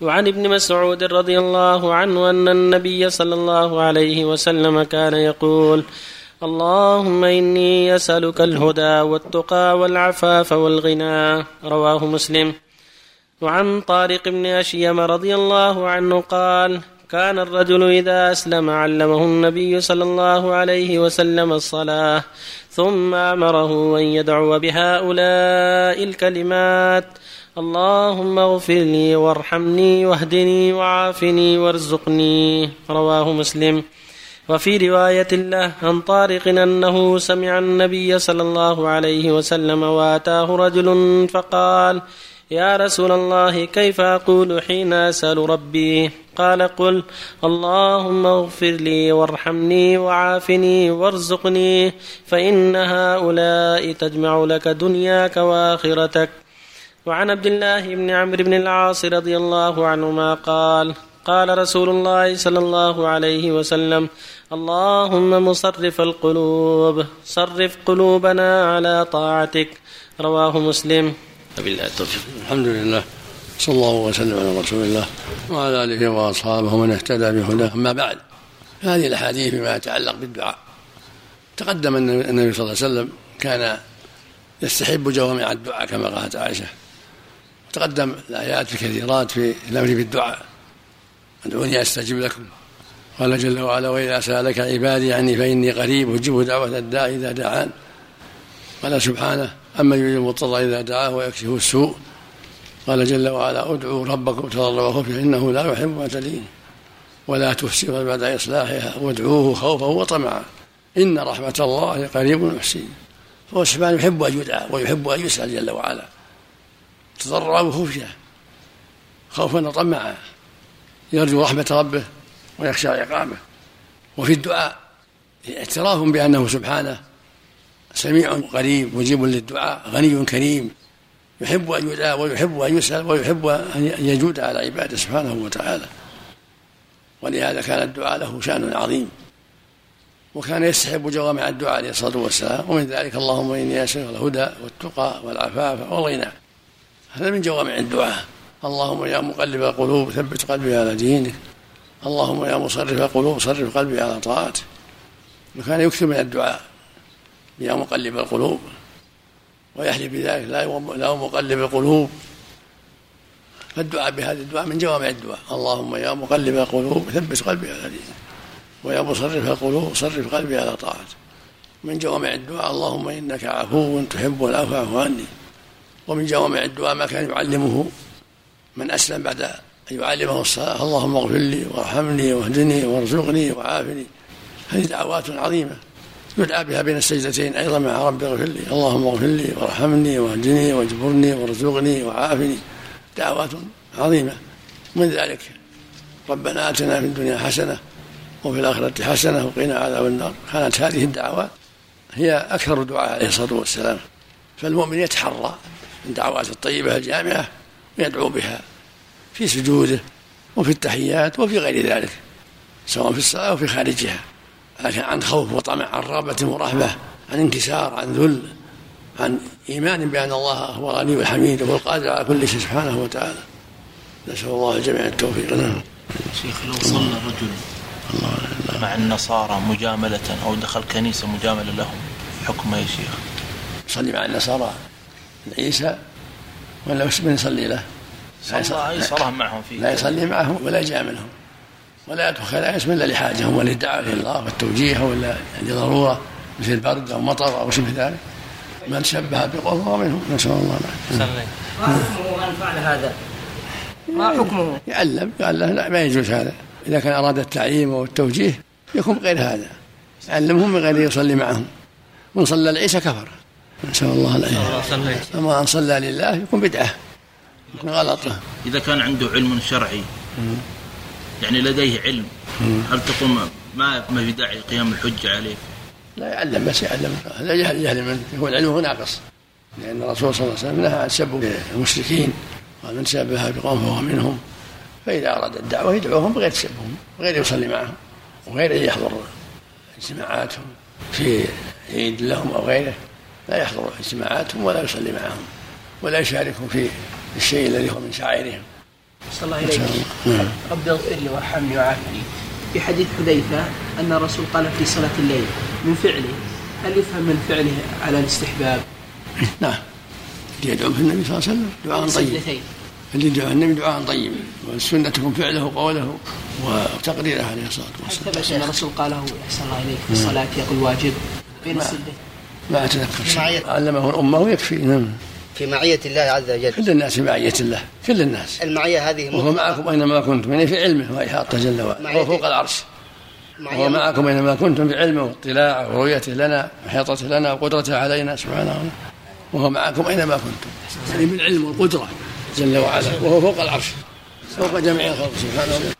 وعن ابن مسعود رضي الله عنه أن النبي صلى الله عليه وسلم كان يقول اللهم إني أسألك الهدى والتقى والعفاف والغنى. رواه مسلم. وعن طارق بن أشيم رضي الله عنه قال كان الرجل إذا أسلم علمه النبي صلى الله عليه وسلم الصلاة ثم أمره أن يدعو بهؤلاء الكلمات اللهم اغفر لي وارحمني واهدني وعافني وارزقني. رواه مسلم. وفي رواية له عن طارق أنه سمع النبي صلى الله عليه وسلم وأتاه رجل فقال يا رسول الله كيف أقول حين أسأل ربي? قال قل اللهم اغفر لي وارحمني وعافني وارزقني فإن هؤلاء تجمع لك دنياك وآخرتك. وعن عبد الله بن عمرو بن العاص رضي الله عنهما قال قال رسول الله صلى الله عليه وسلم اللهم مصرف القلوب صرف قلوبنا على طاعتك. رواه مسلم. وبالله التوفيق. الحمد لله. صلى الله وسلم على رسول الله وعلى آله وأصحابه ومن اهتدى بهداه. أما بعد هذه الأحاديث فيما يتعلق بالدعاء. تقدم أن النبي صلى الله عليه وسلم كان يستحب جوامع الدعاء كما قالت عائشة. تقدم الآيات الكثيرات في الأمر بالدعاء. ادعوني أستجب لكم. قال جل وعلا وإذا سألك عبادي عني فإني قريب أجيب دعوة الداع إذا دعان. قال سبحانه أما يجيب المضطر إذا دعاه ويكشف السوء. قال جل وعلا ادعوا ربكم تضرعوا وخفيا انه لا يحب المعتدين ولا تفسدوا بعد إصلاحها وادعوه خوفا وطمعا. إن رحمة الله قريب محسن. فهو سبحانه يحب أن يدعى ويحب أن يسأل جل وعلا. تضرعا وخفيا خوفا وطمعا يرجو رحمة ربه ويخشى عقابه. وفي الدعاء اعتراف بأنه سبحانه سميع قريب مجيب للدعاء غني كريم يحب أن يدعى ويحب أن يسأل ويحب أن يجود على عباده سبحانه وتعالى. ولهذا كان الدعاء له شأن عظيم. وكان يستحب جوامع الدعاء عليه الصلاة والسلام ومن ذلك اللهم إني أسألك الهدى والتقى والعفاف والغنى. هذا من جوامع الدعاء. اللهم يا مقلب القلوب ثبت قلبي على دينك. اللهم يا مصرف القلوب صرف قلبي على طاعتك. وكان يكثر من الدعاء. يا مقلب القلوب. ويحلف بذلك لا لا مقلب القلوب. فالدعاء بهذا الدعاء من جوامع الدعاء. اللهم يا مقلب القلوب ثبت قلبي على دينك. ويا مصرف القلوب صرف قلبي على طاعتك. من جوامع الدعاء اللهم إنك عفو تحب العفو عني. ومن جوامع الدعاء ما كان يعلمه من أسلم بعد أن يعلمه الصلاة. اللهم اغفر لي وارحمني واهدني وارزقني وعافني. هذه دعوات عظيمة يدعى بها بين السجدتين. أيضا مع رب اغفر لي. اللهم اغفر لي وارحمني واهدني واجبرني وارزقني وعافني. دعوات عظيمة. من ذلك ربنا آتنا في الدنيا حسنة وفي الآخرة حسنة وقنا عذاب النار. كانت هذه الدعوات هي أكثر الدعاء عليه الصلاة والسلام. فالمؤمن يتحرى. الدعوات الطيبة الجامعة ويدعو بها في سجوده وفي التحيات وفي غير ذلك سواء في الصلاة أو في خارجها لكن عن خوف وطمع عن رغبة ورهبة عن انكسار عن ذل عن إيمان بأن الله هو الغني الحميد وهو القادر على كل شيء سبحانه وتعالى. نسأل الله الجميع التوفيق نعم شيخ لو صلى الرجل مع النصارى مجاملة أو دخل كنيسة مجاملة لهم حكم يا شيخ؟ يصلي مع النصارى. عيسى ولا من يصلي له؟ صلى أي صلاة معهم فيه. لا يصلي معهم ولا يجاملهم ولا يدخل خلائق إلا لحاجة ولا للدعوه إلى الله والتوجيه ولا لضروره مثل برد أو مطر أو شبه ذلك. من شبه بقوم فهو منهم نسأل الله العافية. ما حكمه؟ من فعل هذا؟ ما حكمه؟ يعلم قال له لا ما يجوز هذا. إذا كان أراد التعليم والتوجيه يكون غير هذا. يعلمهم من غير يصلي معهم. من صلى العيسى كفر. نسأل الله العافية. أما أن صلى لله يكون بدعة. يكون غلط. إذا كان عنده علم شرعي يعني لديه علم هل تقوم ما ما في داعي قيام الحجة عليه؟ لا يعلم بس يعلم. لا جهل جهل من يكون علمه ناقص. لأن الرسول صلى الله عليه وسلم نهى عن سب المشركين ومن سبها بقوم فهو منهم. فإذا أراد الدعوة يدعوهم بغير سبهم بغير يصلي معهم وغير ان يحضر اجتماعاتهم في عيد لهم أو غيره. لا يحضر اجتماعاتهم ولا يصلي معهم ولا يشاركهم في الشيء الذي هو من شعائرهم. صلى الله نعم. رب اغفر لي وارحمني وعافني في حديث حذيفة أن الرسول قال في صلاة الليل من فعله هل يفهم من فعله على الاستحباب؟ نعم. يدعو في النبي صلى الله عليه وسلم دعاء طيب. اللي يدعو النبي دعاء طيب؟ والسنة تكون فعله وقوله وتقريره عليه الصلاة هل والسلام. ثبت أن الرسول قاله أحسن الله إليك في الصلاة يقول واجب بين السجدتين ما أتذكر شيء. علمه الأمة يكفي نعم. في معية الله عز وجل. كل الناس في معية الله. كل الناس. المعية هذه وهو معكم أينما كنتم. يعني في علمه وإحاطته جل وعلا. وهو فوق العرش. وهو معكم أينما كنتم بعلمه واطلاعه ورؤيته لنا وإحاطته لنا وقدرته علينا. سبحانه وتعالى وهو معكم أينما كنتم. يعني بالعلم والقدرة جل وعلا. وهو فوق العرش. فوق جميع الخلق. سبحانه وتعالى